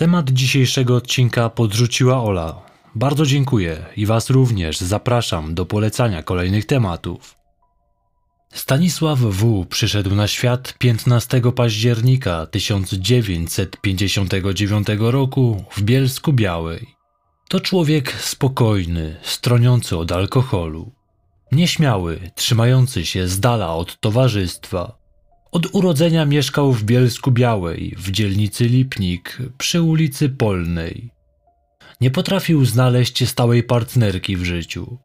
Temat dzisiejszego odcinka podrzuciła Ola. Bardzo dziękuję i Was również zapraszam do polecania kolejnych tematów. Stanisław W. przyszedł na świat 15 października 1959 roku w Bielsku Białej. To człowiek spokojny, stroniący od alkoholu. Nieśmiały, trzymający się z dala od towarzystwa. Od urodzenia mieszkał w Bielsku Białej, w dzielnicy Lipnik, przy ulicy Polnej. Nie potrafił znaleźć stałej partnerki w życiu.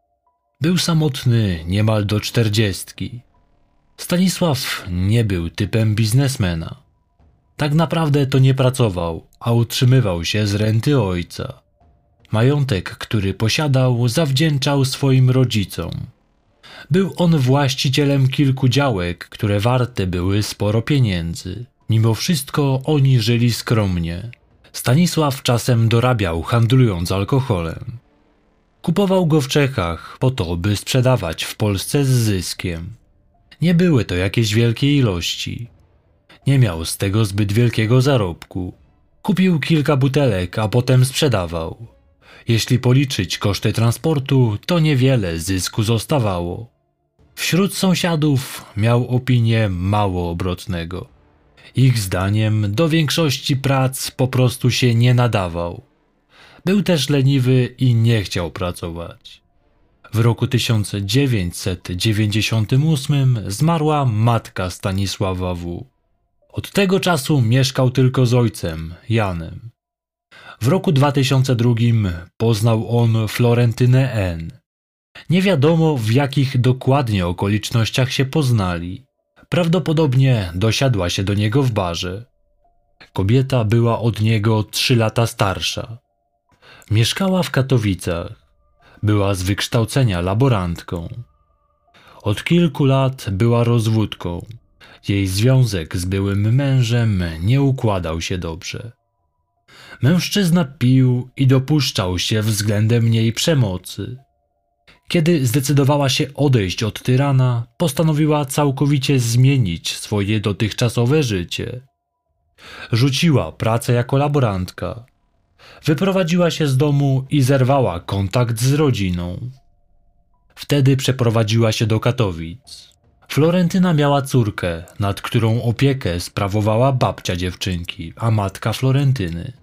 Był samotny niemal do czterdziestki. Stanisław nie był typem biznesmena. Tak naprawdę to nie pracował, a utrzymywał się z renty ojca. Majątek, który posiadał, zawdzięczał swoim rodzicom. Był on właścicielem kilku działek, które warte były sporo pieniędzy. Mimo wszystko oni żyli skromnie. Stanisław czasem dorabiał handlując alkoholem. Kupował go w Czechach po to, by sprzedawać w Polsce z zyskiem. Nie były to jakieś wielkie ilości. Nie miał z tego zbyt wielkiego zarobku. Kupił kilka butelek, a potem sprzedawał. Jeśli policzyć koszty transportu, to niewiele zysku zostawało. Wśród sąsiadów miał opinię mało obrotnego. Ich zdaniem do większości prac po prostu się nie nadawał. Był też leniwy i nie chciał pracować. W roku 1998 zmarła matka Stanisława W. Od tego czasu mieszkał tylko z ojcem, Janem. W roku 2002 poznał on Florentynę N. Nie wiadomo w jakich dokładnie okolicznościach się poznali. Prawdopodobnie dosiadła się do niego w barze. Kobieta była od niego trzy lata starsza. Mieszkała w Katowicach. Była z wykształcenia laborantką. Od kilku lat była rozwódką. Jej związek z byłym mężem nie układał się dobrze. Mężczyzna pił i dopuszczał się względem niej przemocy. Kiedy zdecydowała się odejść od tyrana, postanowiła całkowicie zmienić swoje dotychczasowe życie. Rzuciła pracę jako laborantka. Wyprowadziła się z domu i zerwała kontakt z rodziną. Wtedy przeprowadziła się do Katowic. Florentyna miała córkę, nad którą opiekę sprawowała babcia dziewczynki, a matka Florentyny.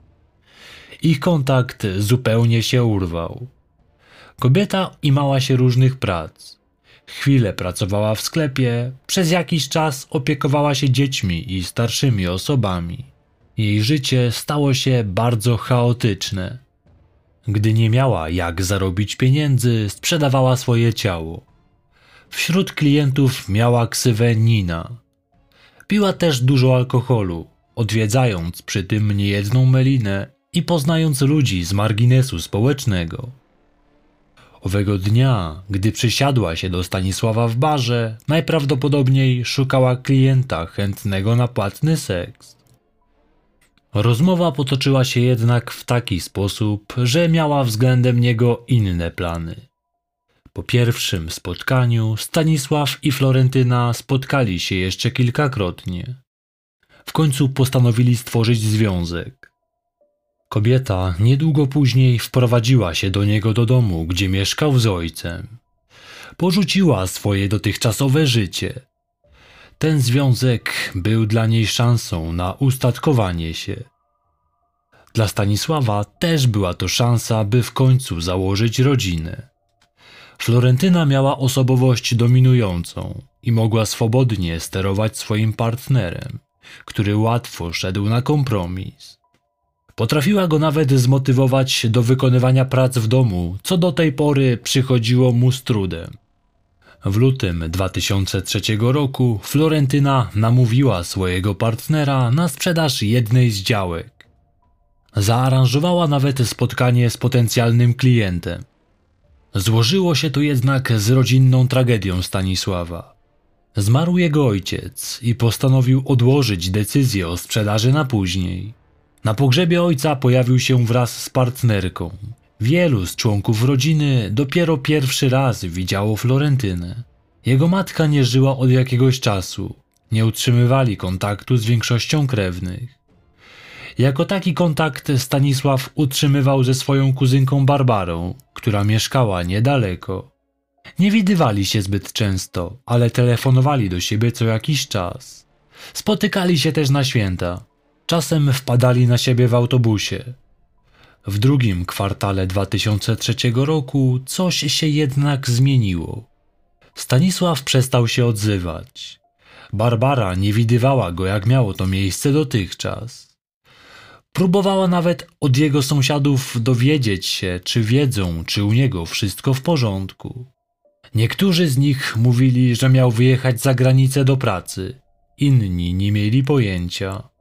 Ich kontakt zupełnie się urwał. Kobieta imała się różnych prac. Chwilę pracowała w sklepie, przez jakiś czas opiekowała się dziećmi i starszymi osobami. Jej życie stało się bardzo chaotyczne. Gdy nie miała jak zarobić pieniędzy, sprzedawała swoje ciało. Wśród klientów miała ksywę Nina. Piła też dużo alkoholu, odwiedzając przy tym niejedną melinę i poznając ludzi z marginesu społecznego. Owego dnia, gdy przysiadła się do Stanisława w barze, najprawdopodobniej szukała klienta chętnego na płatny seks. Rozmowa potoczyła się jednak w taki sposób, że miała względem niego inne plany. Po pierwszym spotkaniu Stanisław i Florentyna spotkali się jeszcze kilkakrotnie. W końcu postanowili stworzyć związek. Kobieta niedługo później wprowadziła się do niego do domu, gdzie mieszkał z ojcem. Porzuciła swoje dotychczasowe życie. Ten związek był dla niej szansą na ustatkowanie się. Dla Stanisława też była to szansa, by w końcu założyć rodzinę. Florentyna miała osobowość dominującą i mogła swobodnie sterować swoim partnerem, który łatwo szedł na kompromis. Potrafiła go nawet zmotywować do wykonywania prac w domu, co do tej pory przychodziło mu z trudem. W lutym 2003 roku Florentyna namówiła swojego partnera na sprzedaż jednej z działek. Zaaranżowała nawet spotkanie z potencjalnym klientem. Złożyło się to jednak z rodzinną tragedią Stanisława. Zmarł jego ojciec i postanowił odłożyć decyzję o sprzedaży na później. Na pogrzebie ojca pojawił się wraz z partnerką. Wielu z członków rodziny dopiero pierwszy raz widziało Florentynę. Jego matka nie żyła od jakiegoś czasu. Nie utrzymywali kontaktu z większością krewnych. Jako taki kontakt Stanisław utrzymywał ze swoją kuzynką Barbarą, która mieszkała niedaleko. Nie widywali się zbyt często, ale telefonowali do siebie co jakiś czas. Spotykali się też na święta. Czasem wpadali na siebie w autobusie. W drugim kwartale 2003 roku coś się jednak zmieniło. Stanisław przestał się odzywać. Barbara nie widywała go, jak miało to miejsce dotychczas. Próbowała nawet od jego sąsiadów dowiedzieć się, czy wiedzą, czy u niego wszystko w porządku. Niektórzy z nich mówili, że miał wyjechać za granicę do pracy, inni nie mieli pojęcia.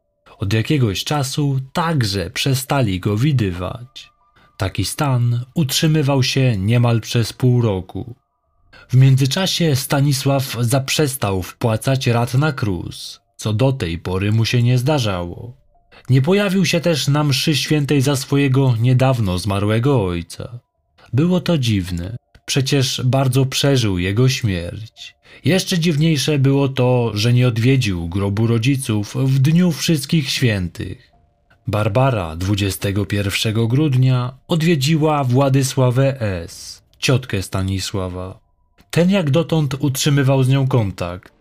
Od jakiegoś czasu także przestali go widywać. Taki stan utrzymywał się niemal przez pół roku. W międzyczasie Stanisław zaprzestał wpłacać rat na krus, co do tej pory mu się nie zdarzało. Nie pojawił się też na mszy świętej za swojego niedawno zmarłego ojca. Było to dziwne, przecież bardzo przeżył jego śmierć. Jeszcze dziwniejsze było to, że nie odwiedził grobu rodziców w dniu wszystkich świętych. Barbara 21 grudnia odwiedziła Władysławę S., ciotkę Stanisława. Ten jak dotąd utrzymywał z nią kontakt,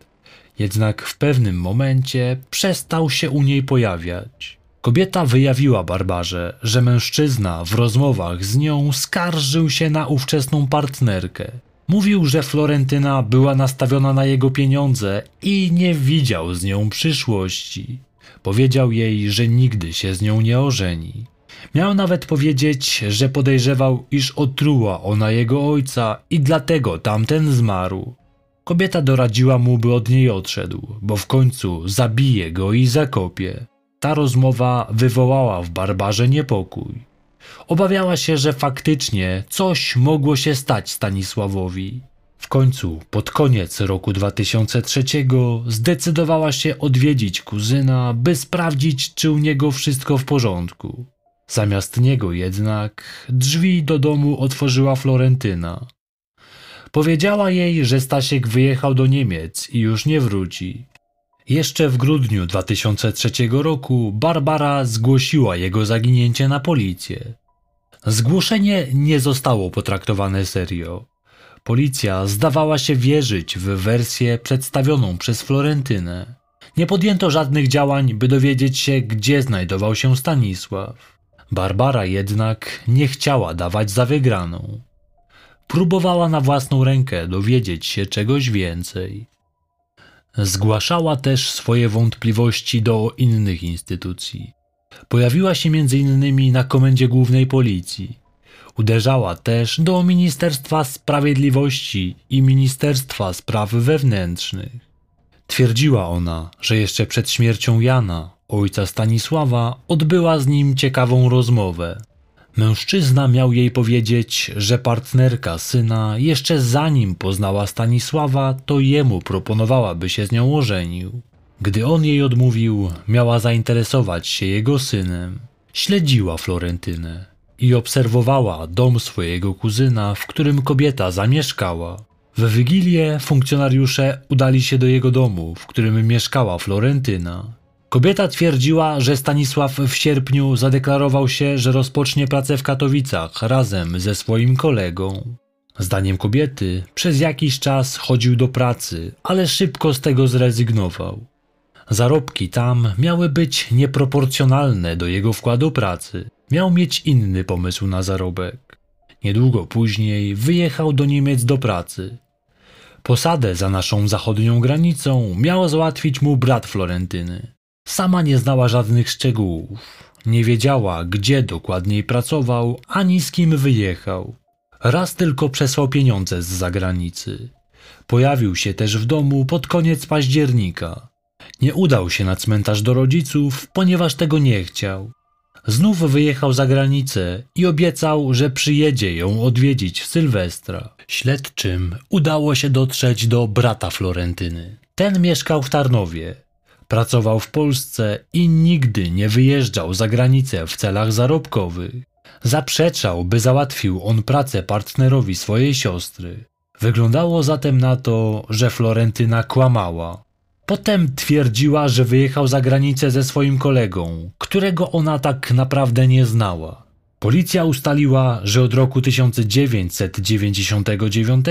jednak w pewnym momencie przestał się u niej pojawiać. Kobieta wyjawiła Barbarze, że mężczyzna w rozmowach z nią skarżył się na ówczesną partnerkę. Mówił, że Florentyna była nastawiona na jego pieniądze i nie widział z nią przyszłości. Powiedział jej, że nigdy się z nią nie ożeni. Miał nawet powiedzieć, że podejrzewał, iż otruła ona jego ojca i dlatego tamten zmarł. Kobieta doradziła mu, by od niej odszedł, bo w końcu zabije go i zakopie. Ta rozmowa wywołała w Barbarze niepokój. Obawiała się, że faktycznie coś mogło się stać Stanisławowi. W końcu, pod koniec roku 2003, zdecydowała się odwiedzić kuzyna, by sprawdzić, czy u niego wszystko w porządku. Zamiast niego jednak drzwi do domu otworzyła Florentyna. Powiedziała jej, że Stasiek wyjechał do Niemiec i już nie wróci. Jeszcze w grudniu 2003 roku Barbara zgłosiła jego zaginięcie na policję. Zgłoszenie nie zostało potraktowane serio. Policja zdawała się wierzyć w wersję przedstawioną przez Florentynę. Nie podjęto żadnych działań, by dowiedzieć się, gdzie znajdował się Stanisław. Barbara jednak nie chciała dawać za wygraną. Próbowała na własną rękę dowiedzieć się czegoś więcej. Zgłaszała też swoje wątpliwości do innych instytucji. Pojawiła się m.in. na Komendzie Głównej Policji. Uderzała też do Ministerstwa Sprawiedliwości i Ministerstwa Spraw Wewnętrznych. Twierdziła ona, że jeszcze przed śmiercią Jana, ojca Stanisława, odbyła z nim ciekawą rozmowę. Mężczyzna miał jej powiedzieć, że partnerka syna jeszcze zanim poznała Stanisława, to jemu proponowała, by się z nią ożenił. Gdy on jej odmówił, miała zainteresować się jego synem. Śledziła Florentynę i obserwowała dom swojego kuzyna, w którym kobieta zamieszkała. W Wigilię funkcjonariusze udali się do jego domu, w którym mieszkała Florentyna. Kobieta twierdziła, że Stanisław w sierpniu zadeklarował się, że rozpocznie pracę w Katowicach razem ze swoim kolegą. Zdaniem kobiety, przez jakiś czas chodził do pracy, ale szybko z tego zrezygnował. Zarobki tam miały być nieproporcjonalne do jego wkładu pracy. Miał mieć inny pomysł na zarobek. Niedługo później wyjechał do Niemiec do pracy. Posadę za naszą zachodnią granicą miał załatwić mu brat Florentyny. Sama nie znała żadnych szczegółów. Nie wiedziała, gdzie dokładniej pracował, ani z kim wyjechał. Raz tylko przesłał pieniądze z zagranicy. Pojawił się też w domu pod koniec października. Nie udał się na cmentarz do rodziców, ponieważ tego nie chciał. Znów wyjechał za granicę i obiecał, że przyjedzie ją odwiedzić w Sylwestra. Śledczym udało się dotrzeć do brata Florentyny. Ten mieszkał w Tarnowie. Pracował w Polsce i nigdy nie wyjeżdżał za granicę w celach zarobkowych. Zaprzeczał, by załatwił on pracę partnerowi swojej siostry. Wyglądało zatem na to, że Florentyna kłamała. Potem twierdziła, że wyjechał za granicę ze swoim kolegą, którego ona tak naprawdę nie znała. Policja ustaliła, że od roku 1999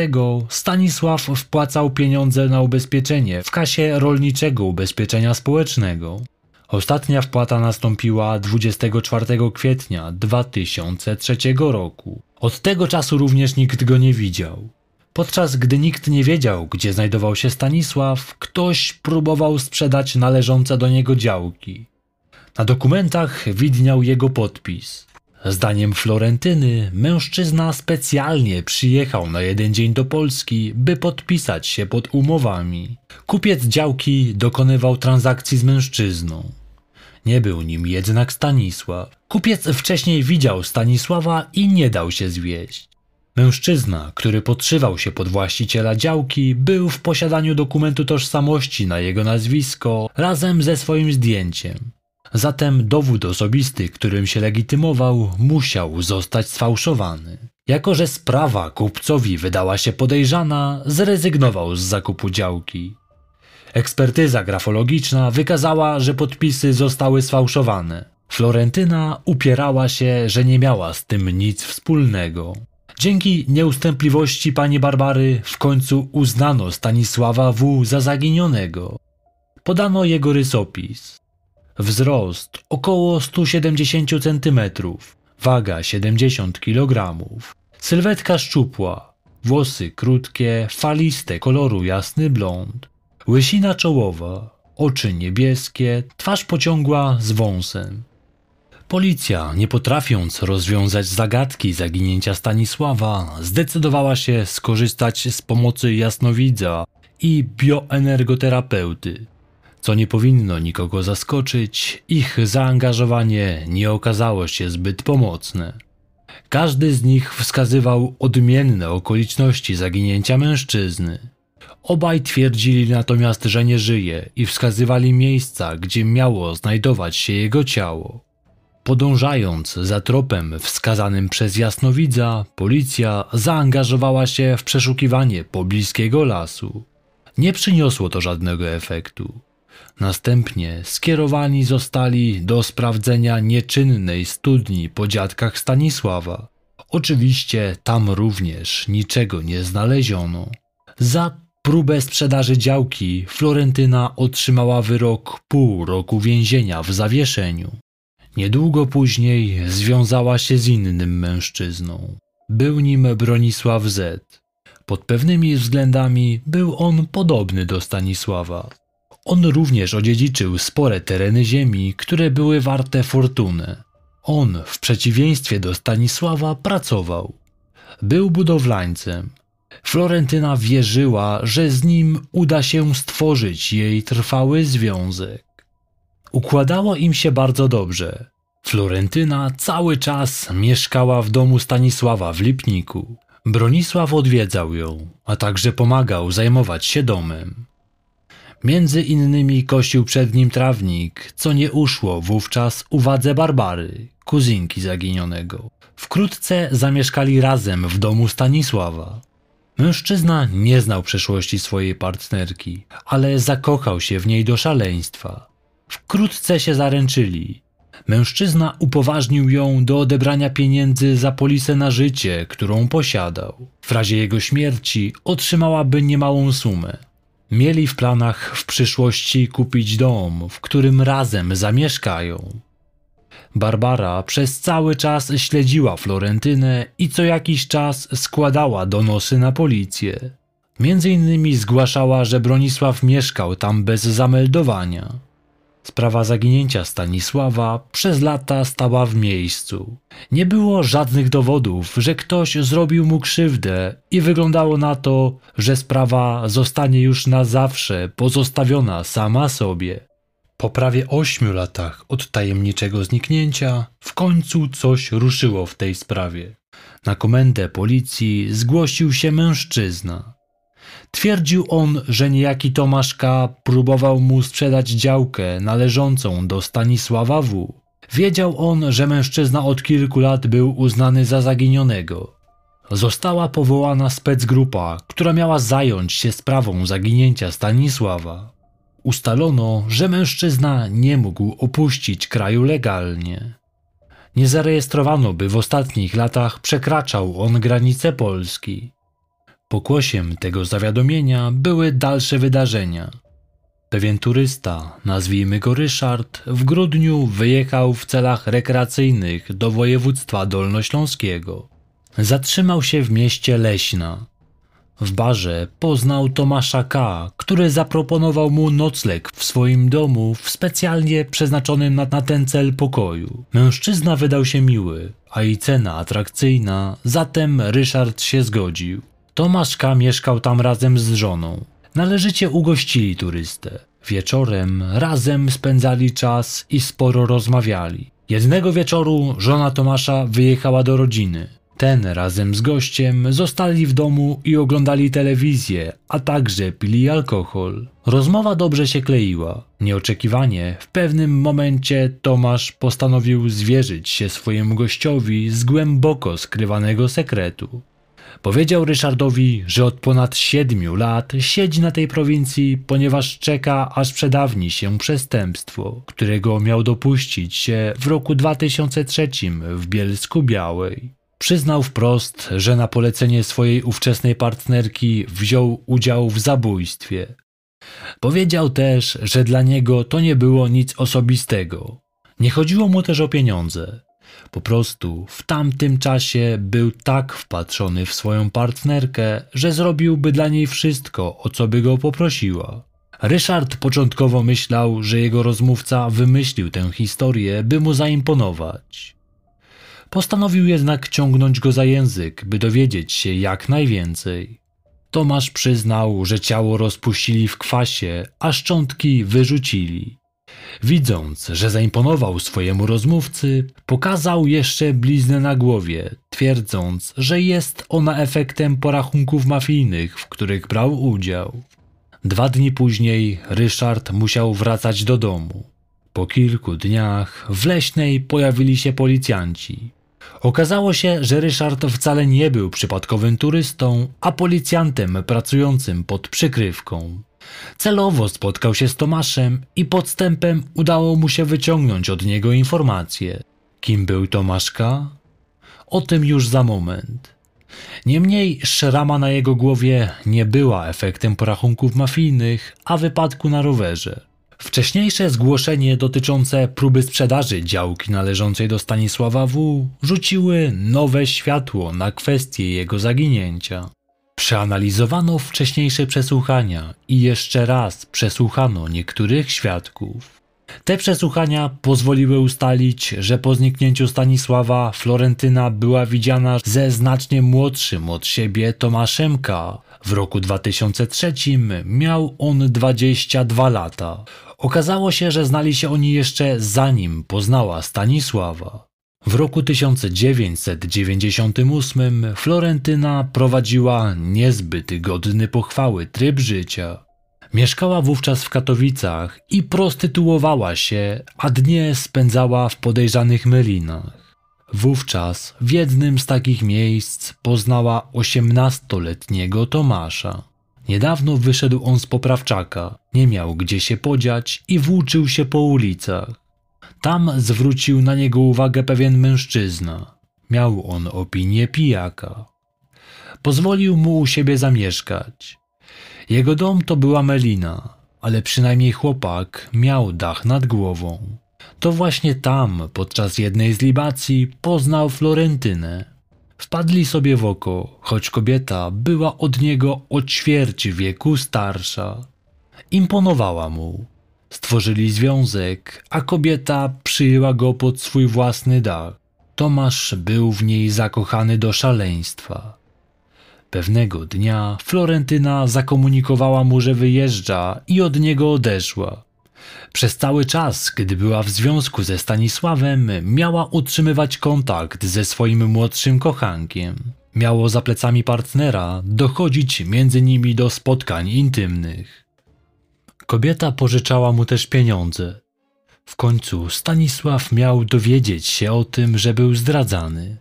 Stanisław wpłacał pieniądze na ubezpieczenie w kasie rolniczego ubezpieczenia społecznego. Ostatnia wpłata nastąpiła 24 kwietnia 2003 roku. Od tego czasu również nikt go nie widział. Podczas gdy nikt nie wiedział, gdzie znajdował się Stanisław, ktoś próbował sprzedać należące do niego działki. Na dokumentach widniał jego podpis. Zdaniem Florentyny, mężczyzna specjalnie przyjechał na jeden dzień do Polski, by podpisać się pod umowami. Kupiec działki dokonywał transakcji z mężczyzną. Nie był nim jednak Stanisław. Kupiec wcześniej widział Stanisława i nie dał się zwieść. Mężczyzna, który podszywał się pod właściciela działki, był w posiadaniu dokumentu tożsamości na jego nazwisko razem ze swoim zdjęciem. Zatem dowód osobisty, którym się legitymował, musiał zostać sfałszowany. Jako, że sprawa kupcowi wydała się podejrzana, zrezygnował z zakupu działki. Ekspertyza grafologiczna wykazała, że podpisy zostały sfałszowane. Florentyna upierała się, że nie miała z tym nic wspólnego. Dzięki nieustępliwości pani Barbary w końcu uznano Stanisława W. za zaginionego. Podano jego rysopis. Wzrost około 170 cm, waga 70 kg. Sylwetka szczupła, włosy krótkie, faliste koloru jasny blond. Łysina czołowa, oczy niebieskie, twarz pociągła z wąsem. Policja, nie potrafiąc rozwiązać zagadki zaginięcia Stanisława, zdecydowała się skorzystać z pomocy jasnowidza i bioenergoterapeuty. Co nie powinno nikogo zaskoczyć, ich zaangażowanie nie okazało się zbyt pomocne. Każdy z nich wskazywał odmienne okoliczności zaginięcia mężczyzny. Obaj twierdzili natomiast, że nie żyje i wskazywali miejsca, gdzie miało znajdować się jego ciało. Podążając za tropem wskazanym przez jasnowidza, policja zaangażowała się w przeszukiwanie pobliskiego lasu. Nie przyniosło to żadnego efektu. Następnie skierowani zostali do sprawdzenia nieczynnej studni po dziadkach Stanisława. Oczywiście tam również niczego nie znaleziono. Za próbę sprzedaży działki Florentyna otrzymała wyrok pół roku więzienia w zawieszeniu. Niedługo później związała się z innym mężczyzną. Był nim Bronisław Z. Pod pewnymi względami był on podobny do Stanisława. On również odziedziczył spore tereny ziemi, które były warte fortunę. On, w przeciwieństwie do Stanisława, pracował. Był budowlańcem. Florentyna wierzyła, że z nim uda się stworzyć jej trwały związek. Układało im się bardzo dobrze. Florentyna cały czas mieszkała w domu Stanisława w Lipniku. Bronisław odwiedzał ją, a także pomagał zajmować się domem. Między innymi kosił przed nim trawnik, co nie uszło wówczas uwadze Barbary, kuzynki zaginionego. Wkrótce zamieszkali razem w domu Stanisława. Mężczyzna nie znał przeszłości swojej partnerki, ale zakochał się w niej do szaleństwa. Wkrótce się zaręczyli. Mężczyzna upoważnił ją do odebrania pieniędzy za polisę na życie, którą posiadał. W razie jego śmierci otrzymałaby niemałą sumę. Mieli w planach w przyszłości kupić dom, w którym razem zamieszkają. Barbara przez cały czas śledziła Florentynę i co jakiś czas składała donosy na policję. Między innymi zgłaszała, że Bronisław mieszkał tam bez zameldowania. Sprawa zaginięcia Stanisława przez lata stała w miejscu. Nie było żadnych dowodów, że ktoś zrobił mu krzywdę i wyglądało na to, że sprawa zostanie już na zawsze pozostawiona sama sobie. Po prawie ośmiu latach od tajemniczego zniknięcia, w końcu coś ruszyło w tej sprawie. Na komendę policji zgłosił się mężczyzna. Twierdził on, że niejaki Tomasz K. próbował mu sprzedać działkę należącą do Stanisława W. Wiedział on, że mężczyzna od kilku lat był uznany za zaginionego. Została powołana specgrupa, która miała zająć się sprawą zaginięcia Stanisława. ustalono, że mężczyzna nie mógł opuścić kraju legalnie. Nie zarejestrowano, by w ostatnich latach przekraczał on granice Polski. Pokłosiem tego zawiadomienia były dalsze wydarzenia. Pewien turysta, nazwijmy go Ryszard, w grudniu wyjechał w celach rekreacyjnych do województwa dolnośląskiego. Zatrzymał się w mieście Leśna. W barze poznał Tomasza K., który zaproponował mu nocleg w swoim domu w specjalnie przeznaczonym na, na ten cel pokoju. Mężczyzna wydał się miły, a i cena atrakcyjna, zatem Ryszard się zgodził. Tomasz K. mieszkał tam razem z żoną. Należycie ugościli turystę. Wieczorem razem spędzali czas i sporo rozmawiali. Jednego wieczoru żona Tomasza wyjechała do rodziny. Ten razem z gościem zostali w domu i oglądali telewizję, a także pili alkohol. Rozmowa dobrze się kleiła. Nieoczekiwanie, w pewnym momencie Tomasz postanowił zwierzyć się swojemu gościowi z głęboko skrywanego sekretu. Powiedział Ryszardowi, że od ponad siedmiu lat siedzi na tej prowincji, ponieważ czeka, aż przedawni się przestępstwo, którego miał dopuścić się w roku 2003 w Bielsku Białej. Przyznał wprost, że na polecenie swojej ówczesnej partnerki wziął udział w zabójstwie. Powiedział też, że dla niego to nie było nic osobistego. Nie chodziło mu też o pieniądze. Po prostu w tamtym czasie był tak wpatrzony w swoją partnerkę, że zrobiłby dla niej wszystko, o co by go poprosiła. Ryszard początkowo myślał, że jego rozmówca wymyślił tę historię, by mu zaimponować. Postanowił jednak ciągnąć go za język, by dowiedzieć się jak najwięcej. Tomasz przyznał, że ciało rozpuścili w kwasie, a szczątki wyrzucili. Widząc, że zaimponował swojemu rozmówcy, pokazał jeszcze bliznę na głowie, twierdząc, że jest ona efektem porachunków mafijnych, w których brał udział. Dwa dni później Ryszard musiał wracać do domu. Po kilku dniach w leśnej pojawili się policjanci. Okazało się, że Ryszard wcale nie był przypadkowym turystą, a policjantem pracującym pod przykrywką. Celowo spotkał się z Tomaszem i podstępem udało mu się wyciągnąć od niego informacje. Kim był Tomaszka? O tym już za moment. Niemniej szrama na jego głowie nie była efektem porachunków mafijnych, a wypadku na rowerze. Wcześniejsze zgłoszenie dotyczące próby sprzedaży działki należącej do Stanisława W. rzuciły nowe światło na kwestię jego zaginięcia. Przeanalizowano wcześniejsze przesłuchania i jeszcze raz przesłuchano niektórych świadków. Te przesłuchania pozwoliły ustalić, że po zniknięciu Stanisława Florentyna była widziana ze znacznie młodszym od siebie Tomaszem K. W roku 2003 miał on 22 lata. Okazało się, że znali się oni jeszcze zanim poznała Stanisława. W roku 1998 Florentyna prowadziła niezbyt godny pochwały tryb życia. Mieszkała wówczas w Katowicach i prostytuowała się, a dnie spędzała w podejrzanych mylinach. Wówczas w jednym z takich miejsc poznała osiemnastoletniego Tomasza. Niedawno wyszedł on z poprawczaka, nie miał gdzie się podziać i włóczył się po ulicach. Tam zwrócił na niego uwagę pewien mężczyzna. Miał on opinię pijaka. Pozwolił mu u siebie zamieszkać. Jego dom to była Melina, ale przynajmniej chłopak miał dach nad głową. To właśnie tam, podczas jednej z libacji, poznał Florentynę. Wpadli sobie w oko, choć kobieta była od niego o ćwierć wieku starsza. Imponowała mu. Stworzyli związek, a kobieta przyjęła go pod swój własny dach. Tomasz był w niej zakochany do szaleństwa. Pewnego dnia Florentyna zakomunikowała mu, że wyjeżdża i od niego odeszła. Przez cały czas, gdy była w związku ze Stanisławem, miała utrzymywać kontakt ze swoim młodszym kochankiem. Miało za plecami partnera dochodzić między nimi do spotkań intymnych. Kobieta pożyczała mu też pieniądze. W końcu Stanisław miał dowiedzieć się o tym, że był zdradzany.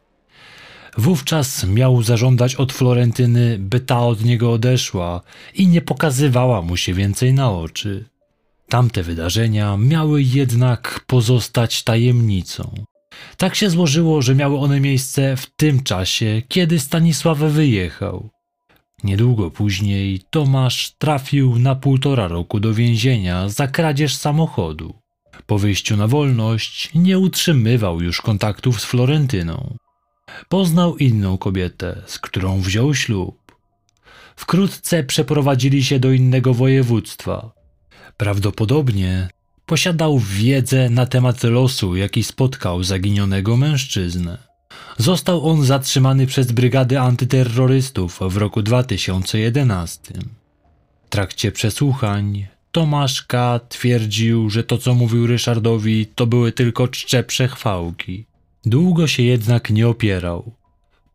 Wówczas miał zażądać od Florentyny, by ta od niego odeszła i nie pokazywała mu się więcej na oczy. Tamte wydarzenia miały jednak pozostać tajemnicą. Tak się złożyło, że miały one miejsce w tym czasie, kiedy Stanisław wyjechał. Niedługo później Tomasz trafił na półtora roku do więzienia za kradzież samochodu. Po wyjściu na wolność nie utrzymywał już kontaktów z Florentyną. Poznał inną kobietę, z którą wziął ślub. Wkrótce przeprowadzili się do innego województwa. Prawdopodobnie posiadał wiedzę na temat losu, jaki spotkał zaginionego mężczyznę. Został on zatrzymany przez brygady antyterrorystów w roku 2011. W trakcie przesłuchań Tomasz K. twierdził, że to co mówił Ryszardowi to były tylko czcze przechwałki. Długo się jednak nie opierał.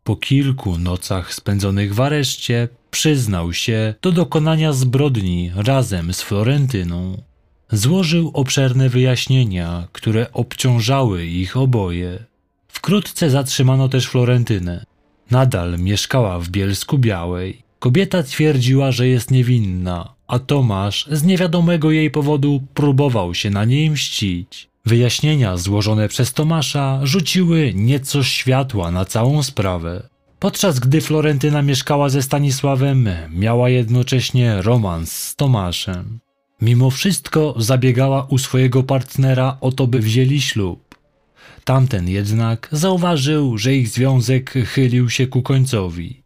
Po kilku nocach spędzonych w areszcie przyznał się do dokonania zbrodni razem z Florentyną. Złożył obszerne wyjaśnienia, które obciążały ich oboje. Wkrótce zatrzymano też Florentynę. Nadal mieszkała w Bielsku Białej. Kobieta twierdziła, że jest niewinna, a Tomasz z niewiadomego jej powodu próbował się na niej mścić. Wyjaśnienia złożone przez Tomasza rzuciły nieco światła na całą sprawę. Podczas gdy Florentyna mieszkała ze Stanisławem, miała jednocześnie romans z Tomaszem. Mimo wszystko zabiegała u swojego partnera o to, by wzięli ślub. Tamten jednak zauważył, że ich związek chylił się ku końcowi.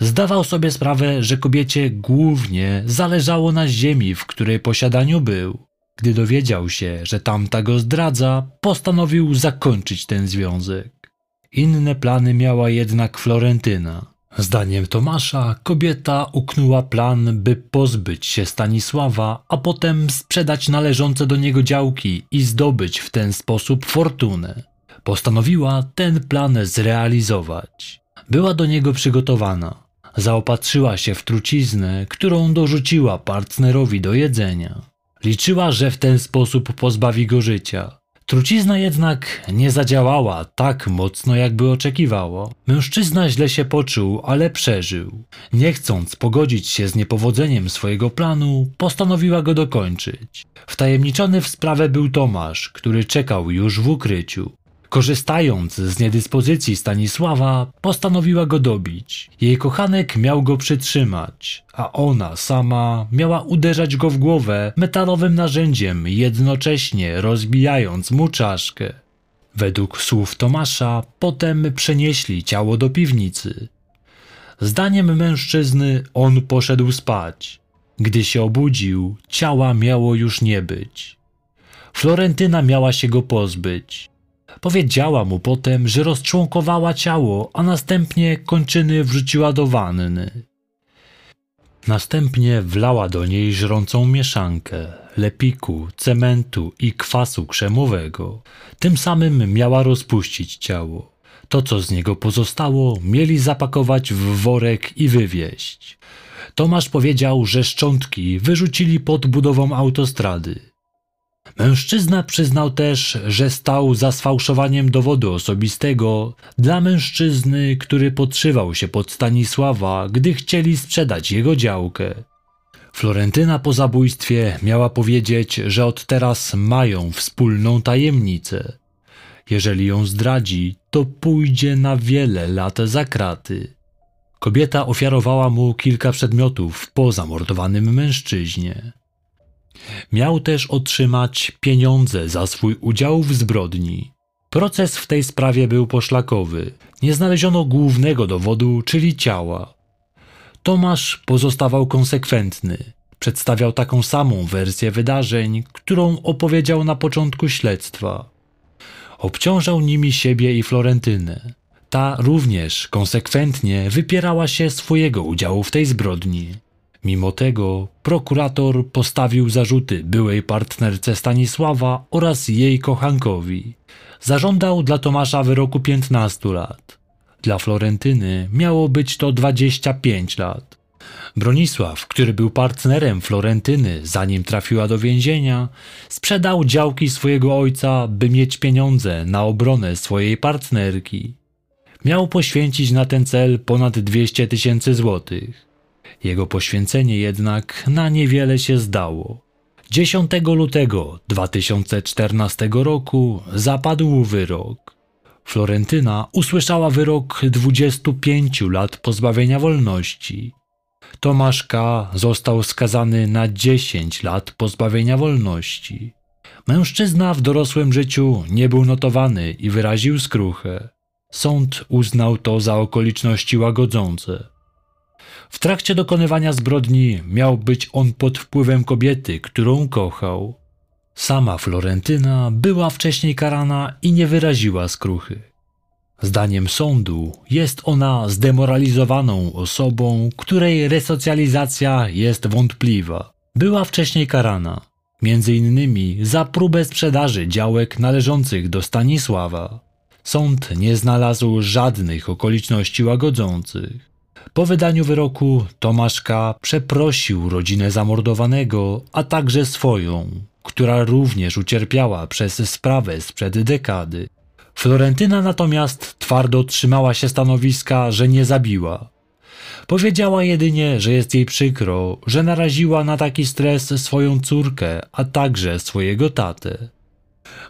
Zdawał sobie sprawę, że kobiecie głównie zależało na ziemi, w której posiadaniu był. Gdy dowiedział się, że tamta go zdradza, postanowił zakończyć ten związek. Inne plany miała jednak Florentyna. Zdaniem Tomasza, kobieta uknęła plan, by pozbyć się Stanisława, a potem sprzedać należące do niego działki i zdobyć w ten sposób fortunę. Postanowiła ten plan zrealizować. Była do niego przygotowana. Zaopatrzyła się w truciznę, którą dorzuciła partnerowi do jedzenia. Liczyła, że w ten sposób pozbawi go życia. Trucizna jednak nie zadziałała tak mocno, jakby oczekiwało. Mężczyzna źle się poczuł, ale przeżył. Nie chcąc pogodzić się z niepowodzeniem swojego planu, postanowiła go dokończyć. Wtajemniczony w sprawę był Tomasz, który czekał już w ukryciu. Korzystając z niedyspozycji Stanisława, postanowiła go dobić. Jej kochanek miał go przytrzymać, a ona sama miała uderzać go w głowę metalowym narzędziem, jednocześnie rozbijając mu czaszkę. Według słów Tomasza, potem przenieśli ciało do piwnicy. Zdaniem mężczyzny on poszedł spać. Gdy się obudził, ciała miało już nie być. Florentyna miała się go pozbyć. Powiedziała mu potem, że rozczłonkowała ciało, a następnie kończyny wrzuciła do wanny. Następnie wlała do niej żrącą mieszankę lepiku, cementu i kwasu krzemowego. Tym samym miała rozpuścić ciało. To, co z niego pozostało, mieli zapakować w worek i wywieźć. Tomasz powiedział, że szczątki wyrzucili pod budową autostrady. Mężczyzna przyznał też, że stał za sfałszowaniem dowodu osobistego dla mężczyzny, który podszywał się pod Stanisława, gdy chcieli sprzedać jego działkę. Florentyna po zabójstwie miała powiedzieć, że od teraz mają wspólną tajemnicę. Jeżeli ją zdradzi, to pójdzie na wiele lat za kraty. Kobieta ofiarowała mu kilka przedmiotów po zamordowanym mężczyźnie. Miał też otrzymać pieniądze za swój udział w zbrodni. Proces w tej sprawie był poszlakowy. Nie znaleziono głównego dowodu, czyli ciała. Tomasz pozostawał konsekwentny. Przedstawiał taką samą wersję wydarzeń, którą opowiedział na początku śledztwa. Obciążał nimi siebie i Florentynę. Ta również konsekwentnie wypierała się swojego udziału w tej zbrodni. Mimo tego prokurator postawił zarzuty byłej partnerce Stanisława oraz jej kochankowi. Zażądał dla Tomasza wyroku 15 lat. Dla Florentyny miało być to 25 lat. Bronisław, który był partnerem Florentyny zanim trafiła do więzienia, sprzedał działki swojego ojca, by mieć pieniądze na obronę swojej partnerki. Miał poświęcić na ten cel ponad 200 tysięcy złotych. Jego poświęcenie jednak na niewiele się zdało. 10 lutego 2014 roku zapadł wyrok. Florentyna usłyszała wyrok 25 lat pozbawienia wolności. Tomasz K. został skazany na 10 lat pozbawienia wolności. Mężczyzna w dorosłym życiu nie był notowany i wyraził skruchę. Sąd uznał to za okoliczności łagodzące. W trakcie dokonywania zbrodni miał być on pod wpływem kobiety, którą kochał. Sama Florentyna była wcześniej karana i nie wyraziła skruchy. Zdaniem sądu jest ona zdemoralizowaną osobą, której resocjalizacja jest wątpliwa. Była wcześniej karana, między innymi za próbę sprzedaży działek należących do Stanisława. Sąd nie znalazł żadnych okoliczności łagodzących. Po wydaniu wyroku Tomaszka przeprosił rodzinę zamordowanego, a także swoją, która również ucierpiała przez sprawę sprzed dekady. Florentyna natomiast twardo trzymała się stanowiska, że nie zabiła. Powiedziała jedynie, że jest jej przykro, że naraziła na taki stres swoją córkę, a także swojego tatę.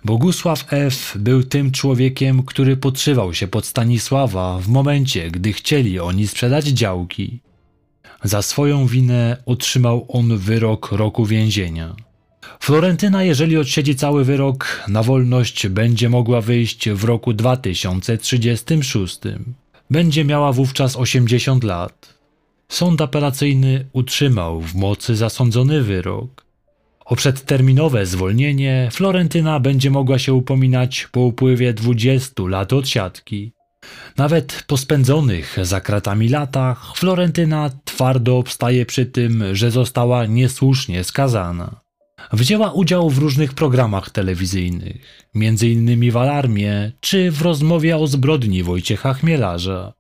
Bogusław F. był tym człowiekiem, który podszywał się pod Stanisława w momencie, gdy chcieli oni sprzedać działki. Za swoją winę otrzymał on wyrok roku więzienia. Florentyna, jeżeli odsiedzi cały wyrok, na wolność będzie mogła wyjść w roku 2036. Będzie miała wówczas 80 lat. Sąd apelacyjny utrzymał w mocy zasądzony wyrok. O przedterminowe zwolnienie Florentyna będzie mogła się upominać po upływie 20 lat odsiadki. Nawet po spędzonych za kratami latach Florentyna twardo obstaje przy tym, że została niesłusznie skazana. Wzięła udział w różnych programach telewizyjnych, m.in. w Alarmie czy w rozmowie o zbrodni Wojciecha Chmielarza.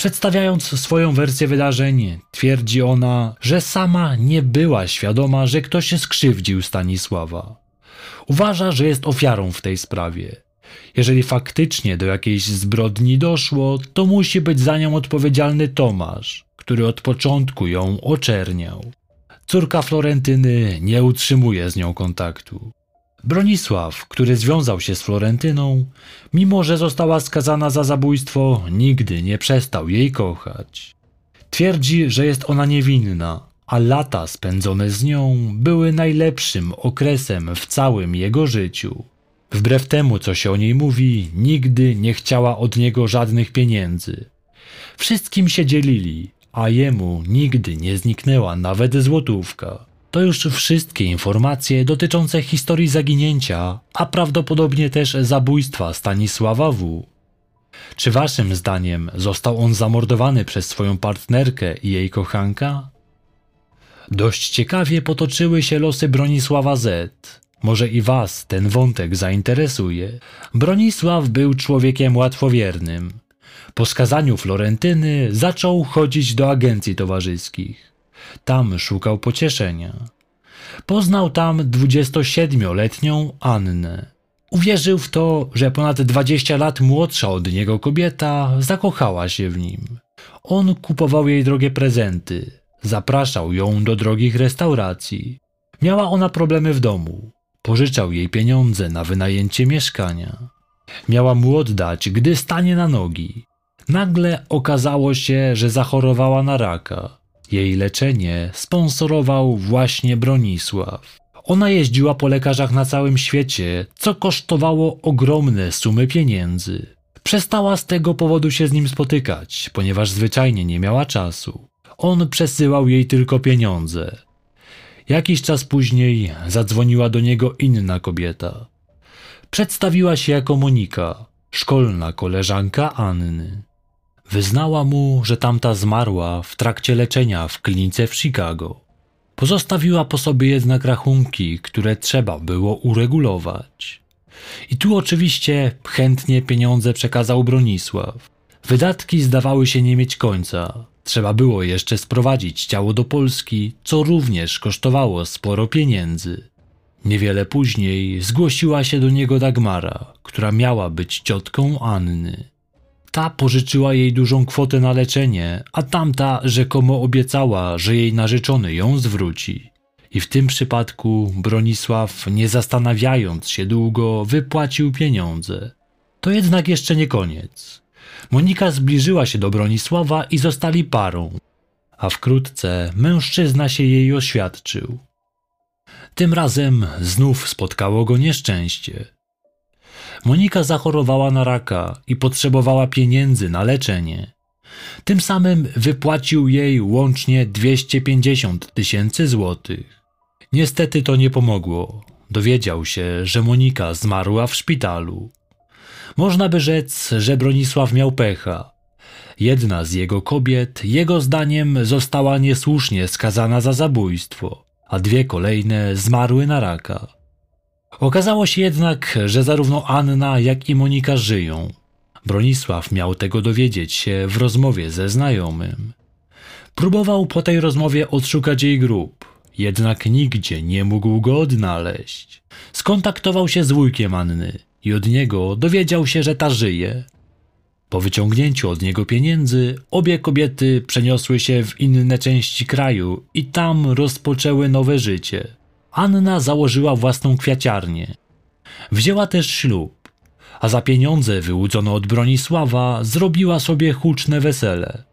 Przedstawiając swoją wersję wydarzeń, twierdzi ona, że sama nie była świadoma, że ktoś skrzywdził Stanisława. Uważa, że jest ofiarą w tej sprawie. Jeżeli faktycznie do jakiejś zbrodni doszło, to musi być za nią odpowiedzialny Tomasz, który od początku ją oczerniał. Córka Florentyny nie utrzymuje z nią kontaktu. Bronisław, który związał się z Florentyną, mimo że została skazana za zabójstwo, nigdy nie przestał jej kochać. Twierdzi, że jest ona niewinna, a lata spędzone z nią były najlepszym okresem w całym jego życiu. Wbrew temu, co się o niej mówi, nigdy nie chciała od niego żadnych pieniędzy. Wszystkim się dzielili, a jemu nigdy nie zniknęła nawet złotówka. To już wszystkie informacje dotyczące historii zaginięcia, a prawdopodobnie też zabójstwa Stanisława W. Czy waszym zdaniem został on zamordowany przez swoją partnerkę i jej kochanka? Dość ciekawie potoczyły się losy Bronisława Z. Może i was ten wątek zainteresuje. Bronisław był człowiekiem łatwowiernym. Po skazaniu Florentyny zaczął chodzić do agencji towarzyskich. Tam szukał pocieszenia. Poznał tam 27-letnią Annę. Uwierzył w to, że ponad 20 lat młodsza od niego kobieta zakochała się w nim. On kupował jej drogie prezenty, zapraszał ją do drogich restauracji. Miała ona problemy w domu. Pożyczał jej pieniądze na wynajęcie mieszkania. Miała mu oddać, gdy stanie na nogi. Nagle okazało się, że zachorowała na raka. Jej leczenie sponsorował właśnie Bronisław. Ona jeździła po lekarzach na całym świecie, co kosztowało ogromne sumy pieniędzy. Przestała z tego powodu się z nim spotykać, ponieważ zwyczajnie nie miała czasu. On przesyłał jej tylko pieniądze. Jakiś czas później zadzwoniła do niego inna kobieta. Przedstawiła się jako Monika, szkolna koleżanka Anny. Wyznała mu, że tamta zmarła w trakcie leczenia w klinice w Chicago. Pozostawiła po sobie jednak rachunki, które trzeba było uregulować. I tu oczywiście chętnie pieniądze przekazał Bronisław. Wydatki zdawały się nie mieć końca. Trzeba było jeszcze sprowadzić ciało do Polski, co również kosztowało sporo pieniędzy. Niewiele później zgłosiła się do niego Dagmara, która miała być ciotką Anny. Ta pożyczyła jej dużą kwotę na leczenie, a tamta rzekomo obiecała, że jej narzeczony ją zwróci. I w tym przypadku Bronisław, nie zastanawiając się długo, wypłacił pieniądze. To jednak jeszcze nie koniec. Monika zbliżyła się do Bronisława i zostali parą, a wkrótce mężczyzna się jej oświadczył. Tym razem znów spotkało go nieszczęście. Monika zachorowała na raka i potrzebowała pieniędzy na leczenie. Tym samym wypłacił jej łącznie 250 tysięcy złotych. Niestety to nie pomogło. Dowiedział się, że Monika zmarła w szpitalu. Można by rzec, że Bronisław miał pecha. Jedna z jego kobiet, jego zdaniem, została niesłusznie skazana za zabójstwo, a dwie kolejne zmarły na raka. Okazało się jednak, że zarówno Anna, jak i Monika żyją. Bronisław miał tego dowiedzieć się w rozmowie ze znajomym. Próbował po tej rozmowie odszukać jej grób, jednak nigdzie nie mógł go odnaleźć. Skontaktował się z wujkiem Anny i od niego dowiedział się, że ta żyje. Po wyciągnięciu od niego pieniędzy, obie kobiety przeniosły się w inne części kraju i tam rozpoczęły nowe życie. Anna założyła własną kwiaciarnię. Wzięła też ślub, a za pieniądze wyłudzone od Bronisława zrobiła sobie huczne wesele.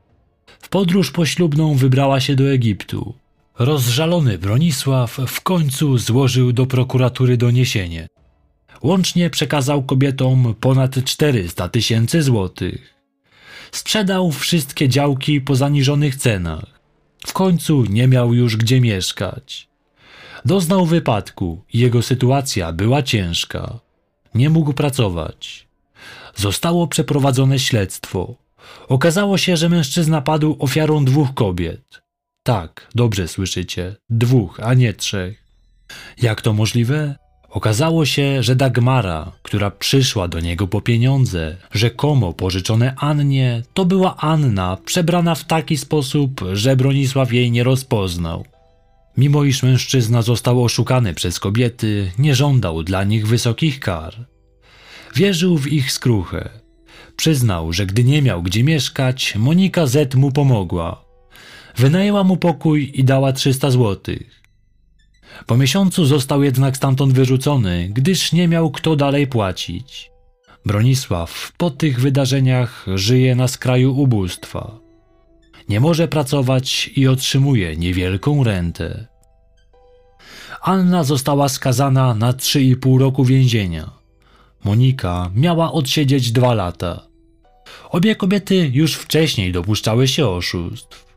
W podróż poślubną wybrała się do Egiptu. Rozżalony Bronisław w końcu złożył do prokuratury doniesienie. Łącznie przekazał kobietom ponad 400 tysięcy złotych. Sprzedał wszystkie działki po zaniżonych cenach. W końcu nie miał już gdzie mieszkać. Doznał wypadku i jego sytuacja była ciężka. Nie mógł pracować. Zostało przeprowadzone śledztwo. Okazało się, że mężczyzna padł ofiarą dwóch kobiet. Tak, dobrze słyszycie, dwóch, a nie trzech. Jak to możliwe? Okazało się, że Dagmara, która przyszła do niego po pieniądze, rzekomo pożyczone Annie, to była Anna przebrana w taki sposób, że Bronisław jej nie rozpoznał. Mimo iż mężczyzna został oszukany przez kobiety, nie żądał dla nich wysokich kar. Wierzył w ich skruchę. Przyznał, że gdy nie miał gdzie mieszkać, Monika Z mu pomogła. Wynajęła mu pokój i dała 300 złotych. Po miesiącu został jednak stamtąd wyrzucony, gdyż nie miał kto dalej płacić. Bronisław po tych wydarzeniach żyje na skraju ubóstwa. Nie może pracować i otrzymuje niewielką rentę. Anna została skazana na 3,5 roku więzienia. Monika miała odsiedzieć dwa lata. Obie kobiety już wcześniej dopuszczały się oszustw.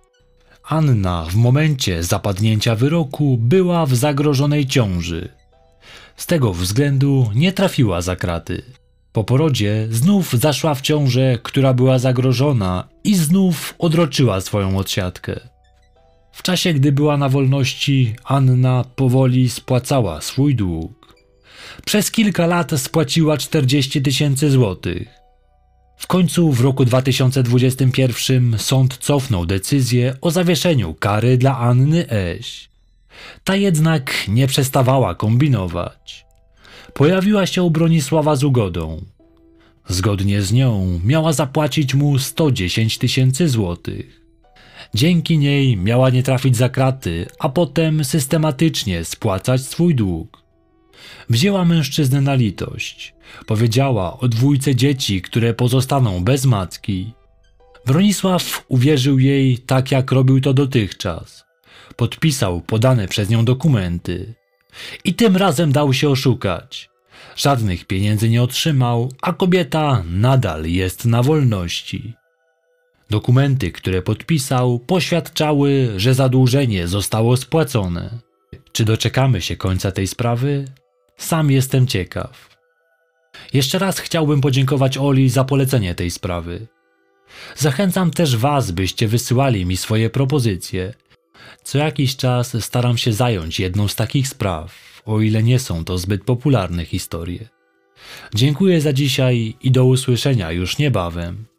Anna w momencie zapadnięcia wyroku była w zagrożonej ciąży. Z tego względu nie trafiła za kraty. Po porodzie znów zaszła w ciążę, która była zagrożona i znów odroczyła swoją odsiadkę. W czasie, gdy była na wolności, Anna powoli spłacała swój dług. Przez kilka lat spłaciła 40 tysięcy złotych. W końcu w roku 2021 sąd cofnął decyzję o zawieszeniu kary dla Anny Eś. Ta jednak nie przestawała kombinować. Pojawiła się u Bronisława z ugodą. Zgodnie z nią miała zapłacić mu 110 tysięcy złotych. Dzięki niej miała nie trafić za kraty, a potem systematycznie spłacać swój dług. Wzięła mężczyznę na litość. Powiedziała o dwójce dzieci, które pozostaną bez matki. Bronisław uwierzył jej tak, jak robił to dotychczas. Podpisał podane przez nią dokumenty. I tym razem dał się oszukać. Żadnych pieniędzy nie otrzymał, a kobieta nadal jest na wolności. Dokumenty, które podpisał, poświadczały, że zadłużenie zostało spłacone. Czy doczekamy się końca tej sprawy? Sam jestem ciekaw. Jeszcze raz chciałbym podziękować Oli za polecenie tej sprawy. Zachęcam też Was, byście wysyłali mi swoje propozycje. Co jakiś czas staram się zająć jedną z takich spraw, o ile nie są to zbyt popularne historie. Dziękuję za dzisiaj i do usłyszenia już niebawem.